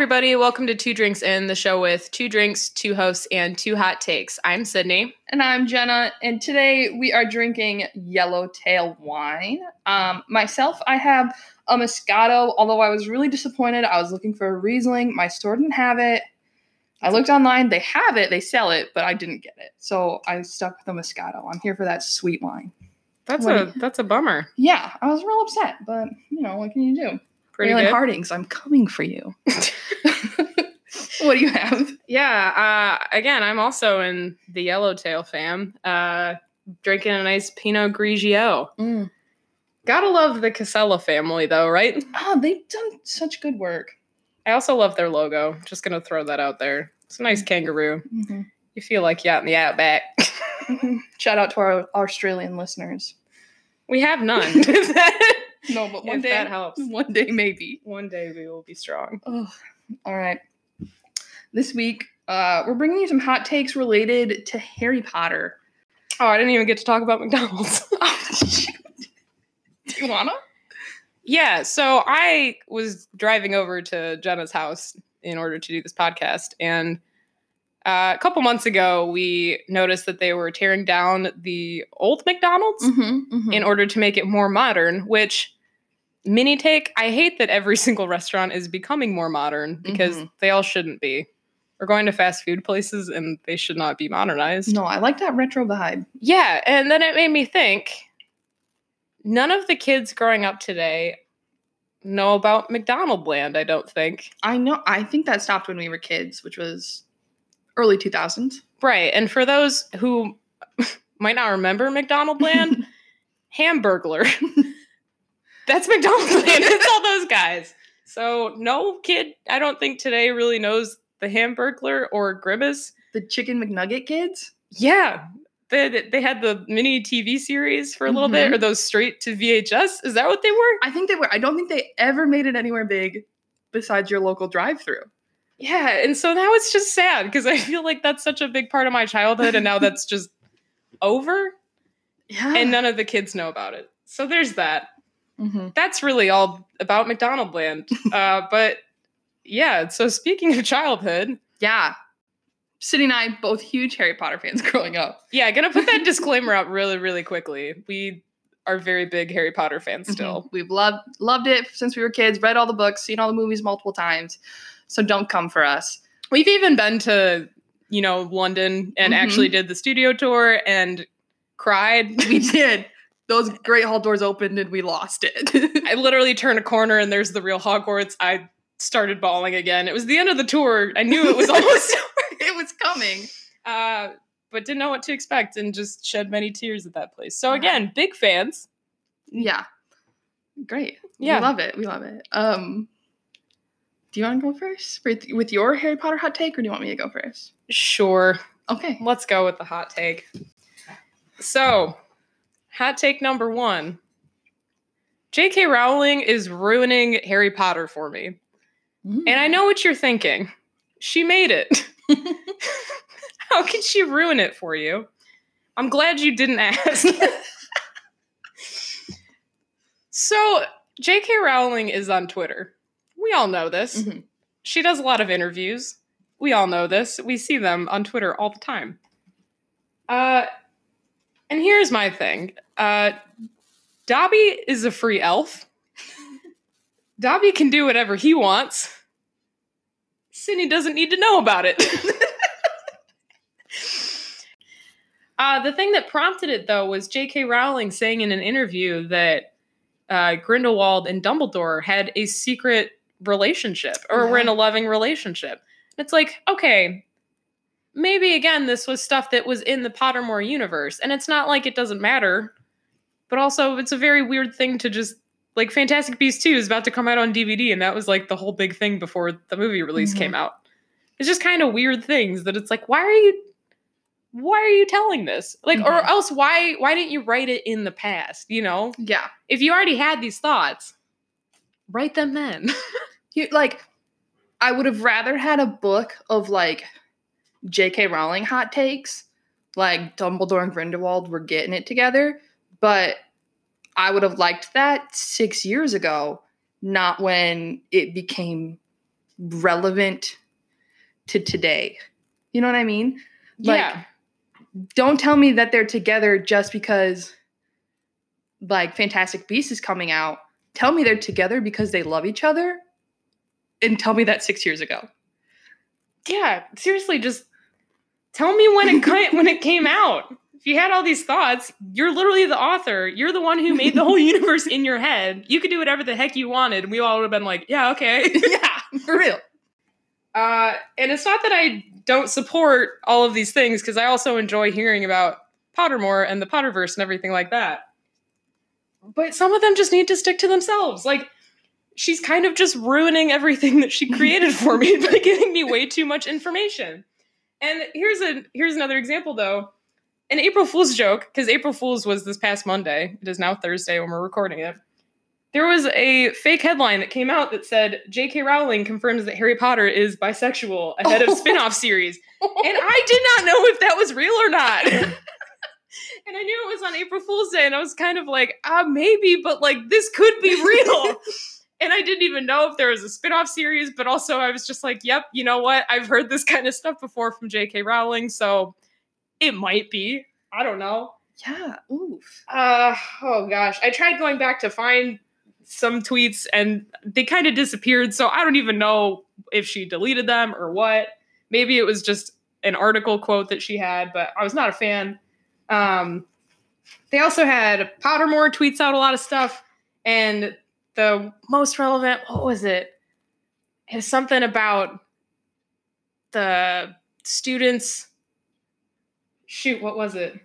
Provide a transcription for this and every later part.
everybody. Welcome to Two Drinks In, the show with two drinks, two hosts, and two hot takes. I'm Sydney. And I'm Jenna, and today we are drinking yellowtail wine. Um, myself, I have a Moscato, although I was really disappointed. I was looking for a Riesling. My store didn't have it. I looked online, they have it, they sell it, but I didn't get it. So I stuck with the Moscato. I'm here for that sweet wine. That's What a do that's a bummer. Yeah, I was real upset, but you know, what can you do? Pretty Raylan good. Hardings, I'm coming for you. what do you have? Yeah. Uh, again, I'm also in the Yellowtail fam. Uh, drinking a nice Pinot Grigio. Gotta love the Casella family, though, right? Oh, they've done such good work. I also love their logo. Just gonna throw that out there. It's a nice kangaroo. Mhm. You feel like you're out in the outback. Mhm. Shout out to our Australian listeners. we have none. No, but one if day, that helps. one day maybe. One day we will be strong. Oh, all right. This week, uh, we're bringing you some hot takes related to Harry Potter. Oh, I didn't even get to talk about McDonald's. Do you wanna? yeah, so I was driving over to Jenna's house in order to do this podcast, and uh, a couple months ago, we noticed that they were tearing down the old McDonald's Mm-hmm, in order to make it more modern. Which mini take, I hate that every single restaurant is becoming more modern because Mhm. they all shouldn't be. We're going to fast food places, and they should not be modernized. no, I like that retro vibe. Yeah, and then it made me think none of the kids growing up today know about McDonald Land, I don't think. I know. I think that stopped when we were kids, which was early 2000s. Right. And for those who might not remember McDonald Land, Hamburglar. That's McDonald Land. It's all those guys. So no kid, I don't think today really knows the Hamburglar or Grimace. the Chicken McNugget kids. Yeah. They, they had the mini TV series for a little bit, Mhm. or those straight to VHS. Is that what they were? I think they were. I don't think they ever made it anywhere big besides your local drive-through. Yeah, and so now it's just sad because I feel like that's such a big part of my childhood, and now that's just over, Yeah. and none of the kids know about it. So there's that. hmm That's really all about McDonald Land. Uh, but yeah, so speaking of childhood, yeah. Sydney and I both huge Harry Potter fans growing up. yeah, gonna put that disclaimer out really, really quickly. We are very big Harry Potter fans still. Mhm. We've loved loved it since we were kids, read all the books, seen all the movies multiple times. So don't come for us. We've even been to, you know, London and Mhm. actually did the studio tour and cried. We did. Those Great Hall doors opened and we lost it. I literally turned a corner and there's the real Hogwarts. I started bawling again. It was the end of the tour. I knew it was almost it was coming. uh, but didn't know what to expect and just shed many tears at that place. So again, big fans. Yeah. Great. Yeah. We love it. We love it. Um do you want to go first with, with your Harry Potter hot take, or do you want me to go first? Sure. Okay. Let's go with the hot take. So, hot take number one. J.K. Rowling is ruining Harry Potter for me. Mm. And I know what you're thinking. She made it. How can she ruin it for you? I'm glad you didn't ask. so, J.K. Rowling is on Twitter. We all know this. Mhm. She does a lot of interviews. We all know this. We see them on Twitter all the time. Uh, and here's my thing uh, Dobby is a free elf. Dobby can do whatever he wants. Sydney doesn't need to know about it. uh, the thing that prompted it, though, was J.K. Rowling saying in an interview that uh, Grindelwald and Dumbledore had a secret relationship or we're in a loving relationship. It's like, okay, maybe again, this was stuff that was in the Pottermore universe, and it's not like it doesn't matter, but also it's a very weird thing to just like Fantastic Beasts 2 is about to come out on DVD, and that was like the whole big thing before the movie release Mhm. came out. It's just kind of weird things that it's like, why are you why are you telling this? Like, or Mhm. else why why didn't you write it in the past? You know? Yeah. If you already had these thoughts, write them then. You, like, I would have rather had a book of like J.K. Rowling hot takes, like Dumbledore and Grindelwald were getting it together, but I would have liked that six years ago, not when it became relevant to today. You know what I mean? Like, yeah. don't tell me that they're together just because like Fantastic Beasts is coming out. Tell me they're together because they love each other. And tell me that six years ago. Yeah. Seriously, just tell me when it when it came out. If you had all these thoughts, you're literally the author. You're the one who made the whole universe in your head. You could do whatever the heck you wanted. And we all would have been like, yeah, okay. yeah, for real. Uh, and it's not that I don't support all of these things because I also enjoy hearing about Pottermore and the Potterverse and everything like that. But some of them just need to stick to themselves. Like she's kind of just ruining everything that she created for me by giving me way too much information. And here's a here's another example though. An April Fool's joke, because April Fool's was this past Monday. It is now Thursday when we're recording it. There was a fake headline that came out that said J.K. Rowling confirms that Harry Potter is bisexual ahead of spin-off series. And I did not know if that was real or not. and I knew it was on April Fool's Day, and I was kind of like, ah, maybe, but like this could be real. and I didn't even know if there was a spin-off series, but also I was just like, yep, you know what? I've heard this kind of stuff before from J.K. Rowling, so it might be. I don't know. Yeah. Oof. Uh oh gosh. I tried going back to find some tweets and they kind of disappeared, so I don't even know if she deleted them or what. Maybe it was just an article quote that she had, but I was not a fan. Um they also had Pottermore tweets out a lot of stuff, and the most relevant, what was it? It was something about the students. Shoot, what was it?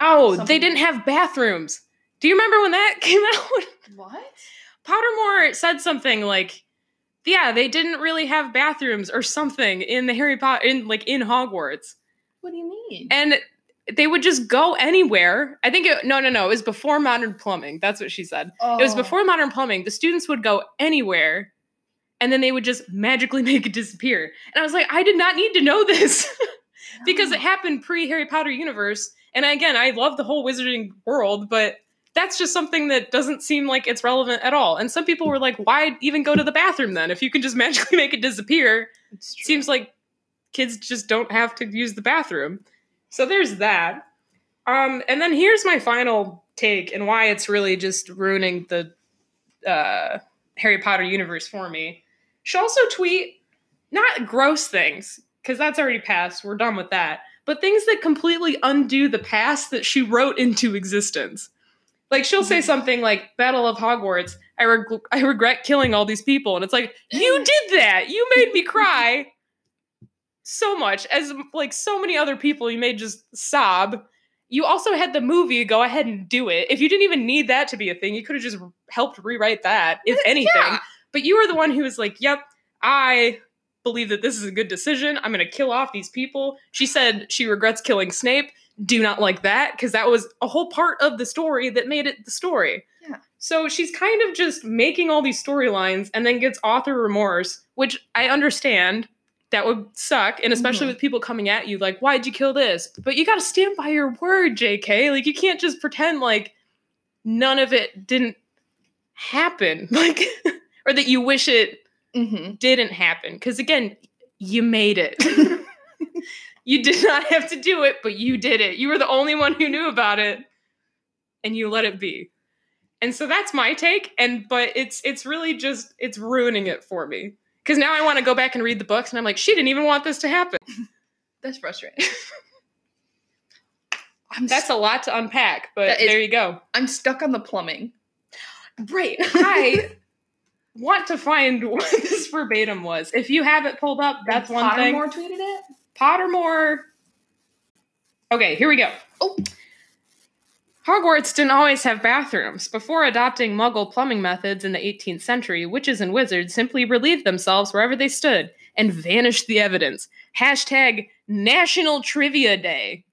Oh, they didn't have bathrooms. Do you remember when that came out? What? Pottermore said something like, "Yeah, they didn't really have bathrooms or something in the Harry Potter in like in Hogwarts." What do you mean? and they would just go anywhere. I think it, no, no, no. It was before modern plumbing. That's what she said. oh. It was oh. before modern plumbing. The students would go anywhere, and then they would just magically make it disappear. And I was like, I did not need to know this because it happened pre Harry Potter universe. And again, I love the whole wizarding world, but that's just something that doesn't seem like it's relevant at all. And some people were like, why even go to the bathroom then if you can just magically make it disappear? Seems like kids just don't have to use the bathroom. So there's that. Um, and then here's my final take and why it's really just ruining the uh, Harry Potter universe for me. She'll also tweet not gross things because that's already passed. We're done with that. But things that completely undo the past that she wrote into existence. Like she'll say something like "Battle of Hogwarts." I reg- I regret killing all these people, and it's like you did that. You made me cry so much as like so many other people you made just sob. You also had the movie go ahead and do it. If you didn't even need that to be a thing you could have just helped rewrite that if uh, anything Yeah. but you were the one who was like yep i believe that this is a good decision. I'm going to kill off these people. She said she regrets killing snape. Do not like that because that was a whole part of the story that made it the story. Yeah. so she's kind of just making all these storylines and then gets author remorse which i understand that would suck and especially Mhm. with people coming at you like why'd you kill this? But you got to stand by your word jk like you can't just pretend like none of it didn't happen like or that you wish it Mhm. didn't happen because again you made it. You did not have to do it but you did it. You were the only one who knew about it and you let it be. And so that's my take and but it's it's really just it's ruining it for me because now i want to go back and read the books and i'm like she didn't even want this to happen That's frustrating. That's a lot to unpack but is- there you go I'm stuck on the plumbing. right i want to find what this verbatim was if you have it pulled up that's one thing Pottermore tweeted it. Pottermore. Okay, here we go. Oh. Hogwarts didn't always have bathrooms. Before adopting Muggle plumbing methods in the 18th century, witches and wizards simply relieved themselves wherever they stood and vanished the evidence. Hashtag National Trivia Day.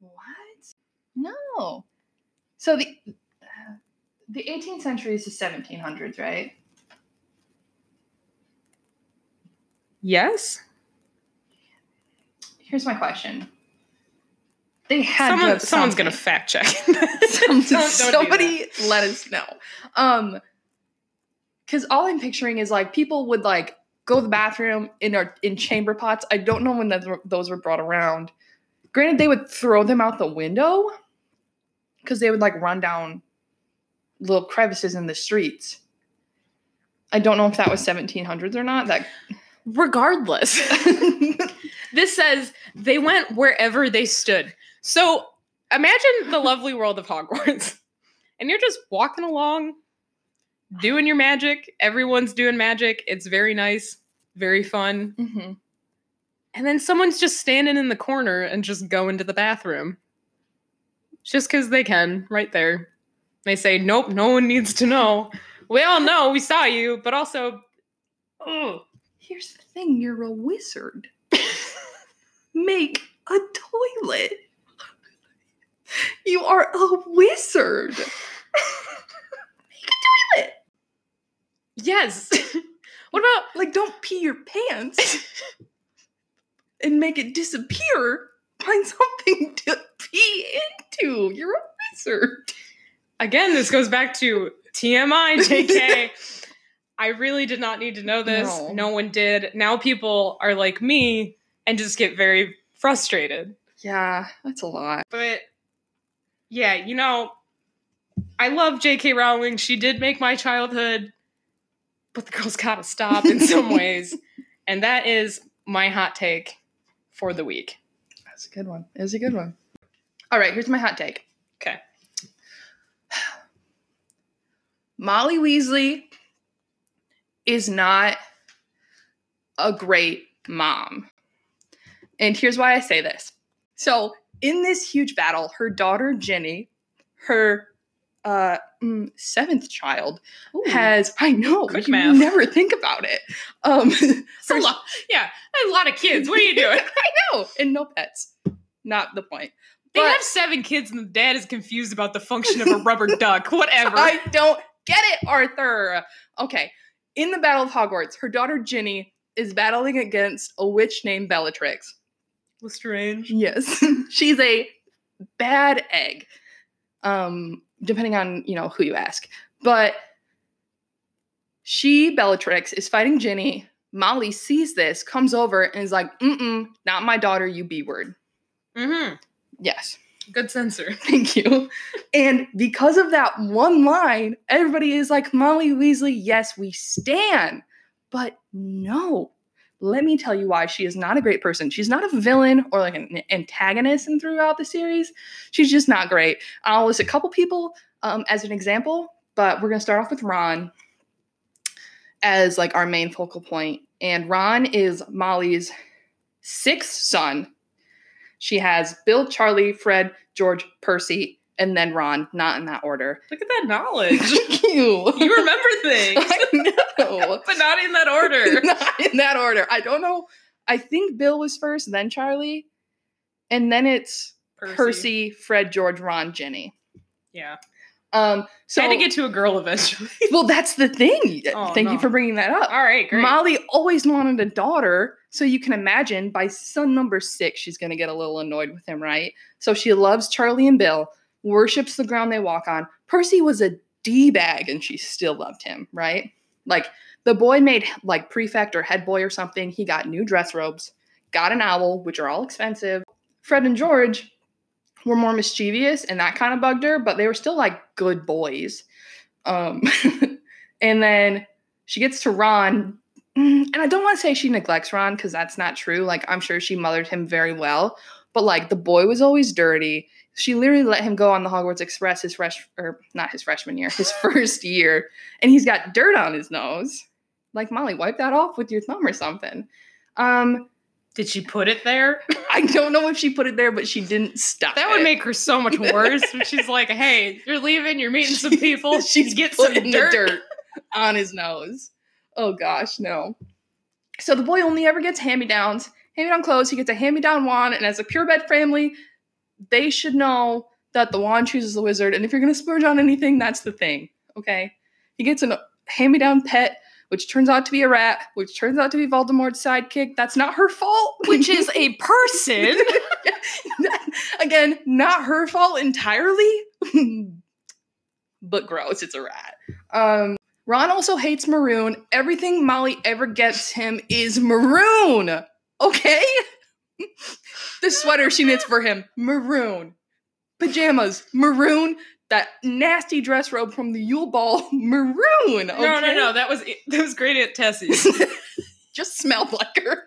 What? No. So the uh, the 18th century is the 1700s, right? Yes? Here's my question. They had to Someone, have someone's going to fact check. Some- Don't- don't somebody let us know. Um, because all I'm picturing is like people would like go to the bathroom in our in chamber pots. I don't know when those were, those were brought around. Granted, they would throw them out the window because they would like run down little crevices in the streets. I don't know if that was 1700s or not. That Regardless, this says they went wherever they stood. So imagine the lovely world of Hogwarts. And you're just walking along, doing your magic. Everyone's doing magic. It's very nice, very fun. Mhm. And then someone's just standing in the corner and just going to the bathroom. Just because they can, right there. They say, nope, no one needs to know. We all know we saw you, but also, oh, Here's the thing: you're a wizard. Make a toilet. You are a wizard. Make a toilet. yes. what about Like, don't pee your pants and make it disappear. Find something to pee into. You're a wizard. Again, this goes back to TMI, JK. I really did not need to know this. No. No. one did. Now people are like me and just get very frustrated. Yeah, that's a lot. But yeah, you know, I love JK Rowling. She did make my childhood, but the girl's gotta stop in some ways. And that is my hot take for the week. That's a good one. It's a good one. All right, here's my hot take. Okay. Molly Weasley is not a great mom. And here's why I say this. So, in this huge battle, her daughter Ginny, her uh, mm, seventh child, has I know Quick you math. never think about it. Um, a lot. Yeah, a lot of kids. What are you doing? I know, and no pets. Not the point. They But- have seven kids, and the dad is confused about the function of a rubber duck. Whatever. I don't get it, Arthur. Okay. In the Battle of Hogwarts, her daughter Ginny is battling against a witch named Bellatrix. Lestrange. Yes. She's a bad egg. Um, depending on, you know, who you ask. But she, Bellatrix, is fighting Ginny. Molly sees this, comes over, and is like, mm-mm, not my daughter, you B word. Mm-hmm. Yes. Good censor. Thank you. And because of that one line, everybody is like, Molly Weasley, yes, we stand. But no, let me tell you why she is not a great person. She's not a villain or like an antagonist in throughout the series. She's just not great. I'll list a couple people um, as an example, but we're going to start off with Ron as like our main focal point. And Ron is Molly's sixth son. She has Bill, Charlie, Fred, George, Percy, and then Ron, not in that order. Look at that knowledge. Thank you. you remember things, I know. but not in that order. not in that order. I don't know. I think Bill was first, then Charlie, and then it's Percy, Fred, George, Ron, Ginny. Yeah. Um, so So had to get to a girl eventually. well, that's the thing. Oh, Thank you for bringing that up. All right, great. Molly always wanted a daughter, so you can imagine by son number six, she's going to get a little annoyed with him, right? So she loves Charlie and Bill, worships the ground they walk on. Percy was a D bag, and she still loved him, right? Like the boy made like prefect or head boy or something. He got new dress robes, got an owl, which are all expensive. Fred and George were more mischievous, and that kind of bugged her, but they were still like good boys. Um, and then she gets to Ron, Mm, and I don't want to say she neglects Ron because that's not true. Like, I'm sure she mothered him very well, but like the boy was always dirty. She literally let him go on the Hogwarts Express his fresh or not his freshman year, his first year, and he's got dirt on his nose. Like Molly, wipe that off with your thumb or something. Um, Did she put it there? I don't know if she put it there, but she didn't stop. That would make her so much worse. when she's like, "Hey, you're leaving. You're meeting some people. She's get some dirt." dirt on his nose. Oh gosh, no. So the boy only ever gets hand-me-downs, hand-me-down clothes. He gets a hand-me-down wand, and as a purebred family, they should know that the wand chooses the wizard. And if you're gonna splurge on anything, that's the thing. Okay. He gets a hand-me-down pet, which turns out to be a rat, which turns out to be Voldemort's sidekick. That's not her fault. Which is a person. Again, not her fault entirely, but gross. It's a rat. Um, Ron also hates maroon. Everything Molly ever gets him is maroon. Okay? the sweater she knits for him, maroon. Pajamas, maroon. That nasty dress robe from the Yule Ball, maroon. Okay? No, no, no. That was that was great Aunt Tessie's. Just smelled like her.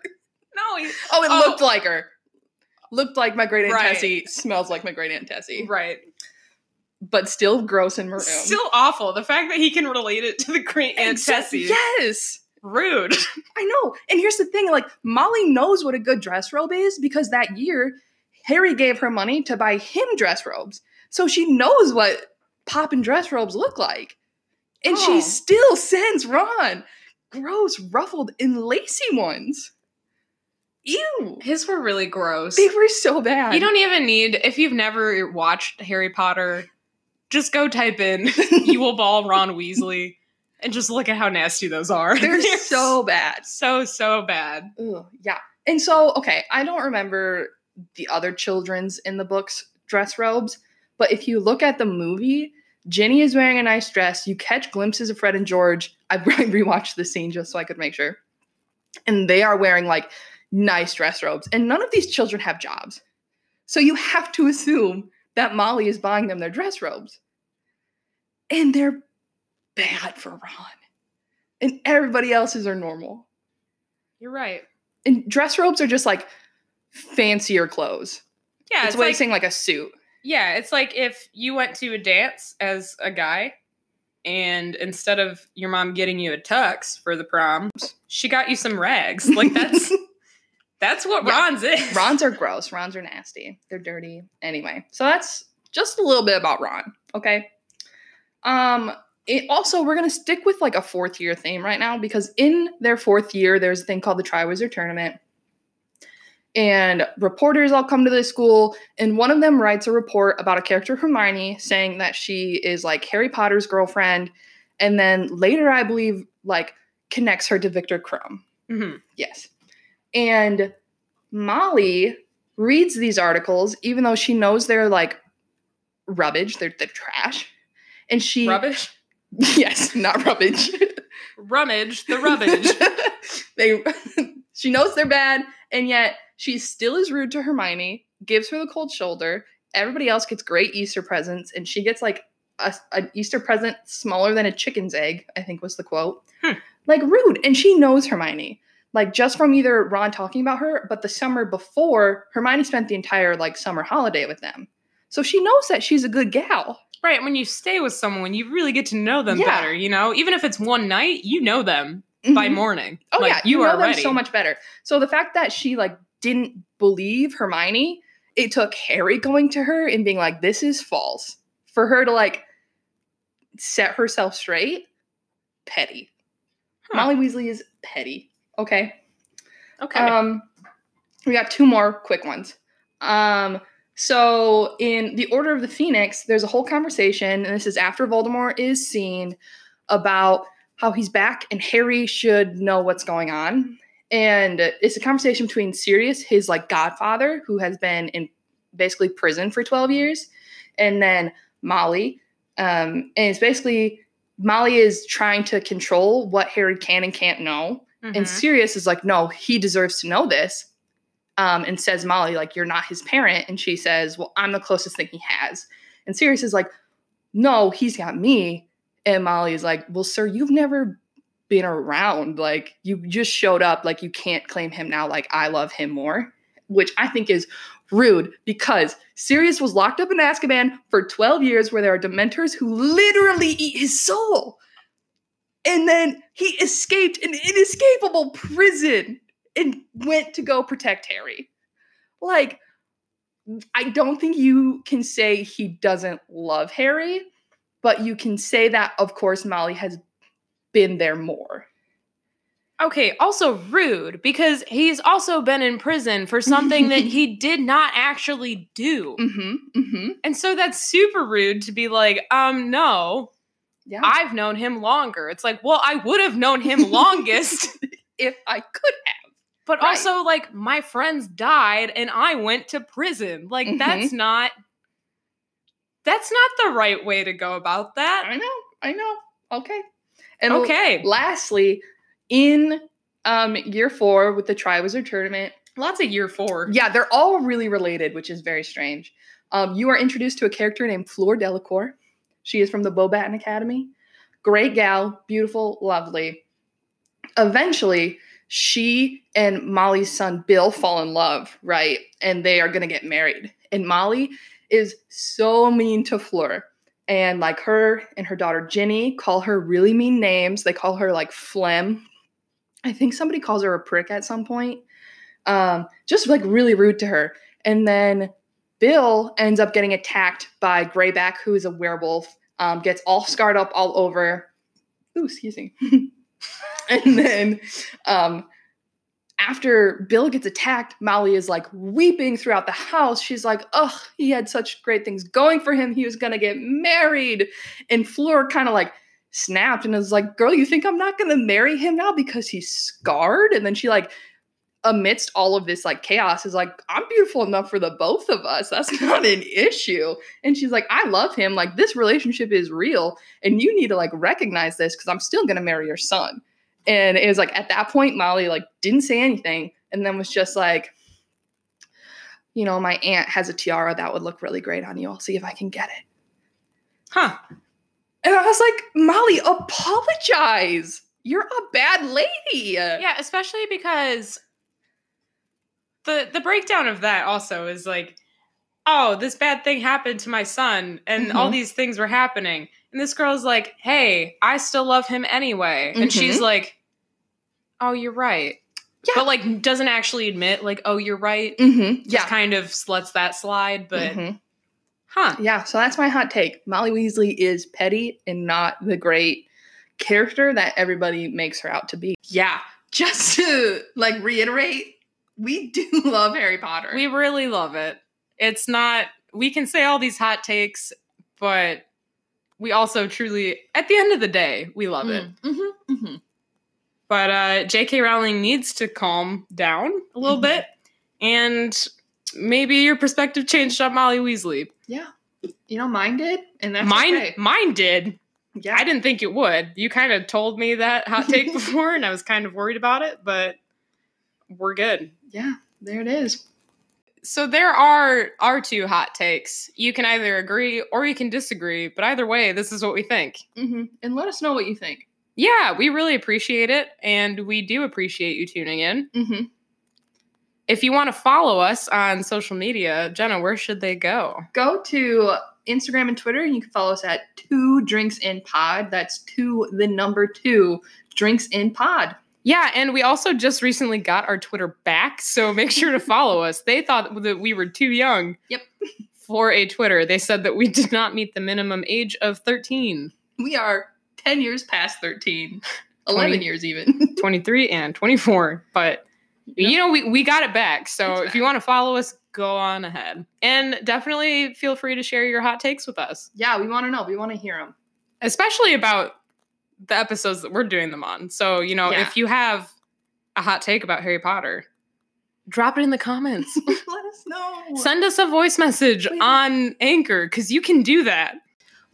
no, he, Oh, it Oh. looked like her. Looked like my great aunt Right. Tessie. Smells like my great aunt Tessie. right. But still gross and maroon. Still awful. The fact that he can relate it to the great Aunt Tessie. Yes. Rude. I know. And here's the thing like, Molly knows what a good dress robe is because that year, Harry gave her money to buy him dress robes. So she knows what poppin' dress robes look like. And Oh. she still sends Ron gross, ruffled, and lacy ones. Ew. His were really gross. They were so bad. You don't even need if you've never watched Harry Potter, just go type in Yule Ball Ron Weasley and just look at how nasty those are. They're so bad. so so bad. Ugh, yeah. And so, okay, I don't remember the other children's in the books dress robes, but if you look at the movie, Ginny is wearing a nice dress. You catch glimpses of Fred and George. I rewatched the scene just so I could make sure. And they are wearing like nice dress robes. And none of these children have jobs. So you have to assume that Molly is buying them their dress robes. And they're bad for Ron. And everybody else's are normal You're right. and dress robes are just like fancier clothes. Yeah, it's it's, a way like of saying like a suit. yeah, it's like if you went to a dance as a guy and instead of your mom getting you a tux for the prom, she got you some rags. Like that's that's what Yeah. Ron's is. Rons are gross. Rons are nasty. They're dirty. Anyway, so that's just a little bit about Ron. Okay. Um. It also, we're gonna stick with like a fourth year theme right now because in their fourth year, there's a thing called the Triwizard Tournament, and reporters all come to the school, and one of them writes a report about a character Hermione saying that she is like Harry Potter's girlfriend, and then later, I believe, like connects her to Viktor Krum. Mhm. Yes. And Molly reads these articles, even though she knows they're like rubbish, they're, they're trash. And she. Rubbish. Yes, not rubbish. Rummage, the rubbish. they she knows they're bad, and yet she still is rude to Hermione, gives her the cold shoulder. Everybody else gets great Easter presents, and she gets like a, an Easter present smaller than a chicken's egg, I think was the quote. Hmm. Like rude. And she knows Hermione. Like just from either Ron talking about her, but the summer before, Hermione spent the entire like summer holiday with them. So she knows that she's a good gal. Right, when you stay with someone, you really get to know them Yeah. better, you know? Even if it's one night, you know them by Mhm. morning. Oh Like, yeah, you, know are them ready. so much better. So the fact that she like didn't believe Hermione, it took Harry going to her and being like, "This is false," for her to like set herself straight. Petty. Huh. Molly Weasley is petty. Okay. Okay. Um, we got two more quick ones. Um, so in the Order of the Phoenix, there's a whole conversation, and this is after Voldemort is seen about how he's back, and Harry should know what's going on. And it's a conversation between Sirius, his like godfather, who has been in basically prison for 12 years, and then Molly. Um, and it's basically Molly is trying to control what Harry can and can't know. And Mhm. Sirius is like, no, he deserves to know this. Um, and says Molly, like, you're not his parent. And she says, well, I'm the closest thing he has. And Sirius is like, no, he's got me. And Molly is like, well, sir, you've never been around. Like, you just showed up. Like, you can't claim him now. Like, I love him more, which I think is rude because Sirius was locked up in Azkaban for 12 years where there are dementors who literally eat his soul. And then he escaped an inescapable prison and went to go protect Harry. Like, I don't think you can say he doesn't love Harry, but you can say that, of course, Molly has been there more. Okay, also rude because he's also been in prison for something that he did not actually do. Mm-hmm. Mm-hmm. And so that's super rude to be like, um, no, Yeah. I've known him longer. It's like, well, I would have known him longest, if I could have. But Right. also, like, my friends died and I went to prison. Like, Mhm. that's not. That's not the right way to go about that. I know. I know. Okay. And Okay. lastly, in um, year four with the Triwizard Tournament, Lots of year four. yeah, they're all really related, which is very strange. Um, you are introduced to a character named Fleur Delacour. She is from the Beauxbaton Academy. Great gal, beautiful, lovely. Eventually, she and Molly's son Bill fall in love, right? And they are going to get married. And Molly is so mean to Fleur. And like her and her daughter Ginny call her really mean names. They call her like Phlegm. I think somebody calls her a prick at some point. Um, just like really rude to her. And then Bill ends up getting attacked by Greyback, who is a werewolf, um, gets all scarred up all over. Ooh, excuse me. and then um, after Bill gets attacked, Molly is like weeping throughout the house. She's like, ugh, he had such great things going for him. He was gonna get married. And Fleur kind of like snapped and is like, girl, you think I'm not gonna marry him now because he's scarred? And then she like amidst all of this like chaos is like i'm beautiful enough for the both of us that's not an issue and she's like i love him like this relationship is real and you need to like recognize this because i'm still gonna marry your son and it was like at that point molly like didn't say anything and then was just like you know my aunt has a tiara that would look really great on you i'll see if i can get it Huh. and i was like molly apologize you're a bad lady Yeah, especially because the the breakdown of that also is like, oh, this bad thing happened to my son, and all Mhm. these things were happening. And this girl's like, hey, I still love him anyway. And she's Mhm. like, oh, you're right. Yeah. But like doesn't actually admit, like, oh, you're right. mm-hmm. Just kind of lets that slide, but Mhm. huh. Yeah, so that's my hot take. Molly Weasley is petty and not the great character that everybody makes her out to be. Yeah, just to like reiterate, we do love Harry Potter. We really love it. It's not, we can say all these hot takes, but we also truly, at the end of the day, we love it. Mm-hmm, mm-hmm. But uh, J.K. Rowling needs to calm down a little Mhm. bit, and maybe your perspective changed on Molly Weasley. Yeah, you know, mine did, and that's mine, okay. mine did. Yeah, I didn't think it would. You kind of told me that hot take before, and I was kind of worried about it, but we're good. yeah, there it is. So there are our two hot takes. You can either agree or you can disagree, but either way, this is what we think. Mm-hmm. And let us know what you think. Yeah, we really appreciate it, and we do appreciate you tuning in. Mm-hmm. If you want to follow us on social media, Jenna, where should they go? Go to Instagram and Twitter, and you can follow us at Two Drinks in Pod. That's two, the number two Drinks in Pod. Yeah, and we also just recently got our Twitter back, so make sure to follow us. They thought that we were too young. Yep. For a Twitter, they said that we did not meet the minimum age of 13, We are 10 years past 13. 11 20. years even. 23, and 24. But you know, we, we got it back. So It's if you want to follow us, go on ahead. And definitely feel free to share your hot takes with us, yeah, we want to know. We want to hear them. especially about the episodes that we're doing them on. So, you know, Yeah. if you have a hot take about Harry Potter, drop it in the comments. Let us know. Send us a voice message Please. on Anchor because you can do that.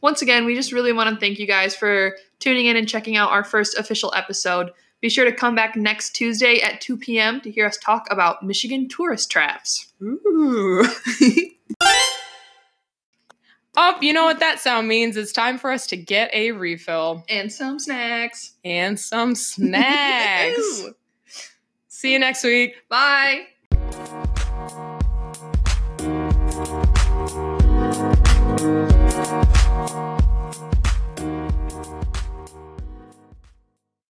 Once again, we just really want to thank you guys for tuning in and checking out our first official episode. Be sure to come back next Tuesday at 2 p.m. to hear us talk about Michigan tourist traps. Ooh. Oh, you know what that sound means? It's time for us to get a refill and some snacks. and some snacks. See you next week. Bye.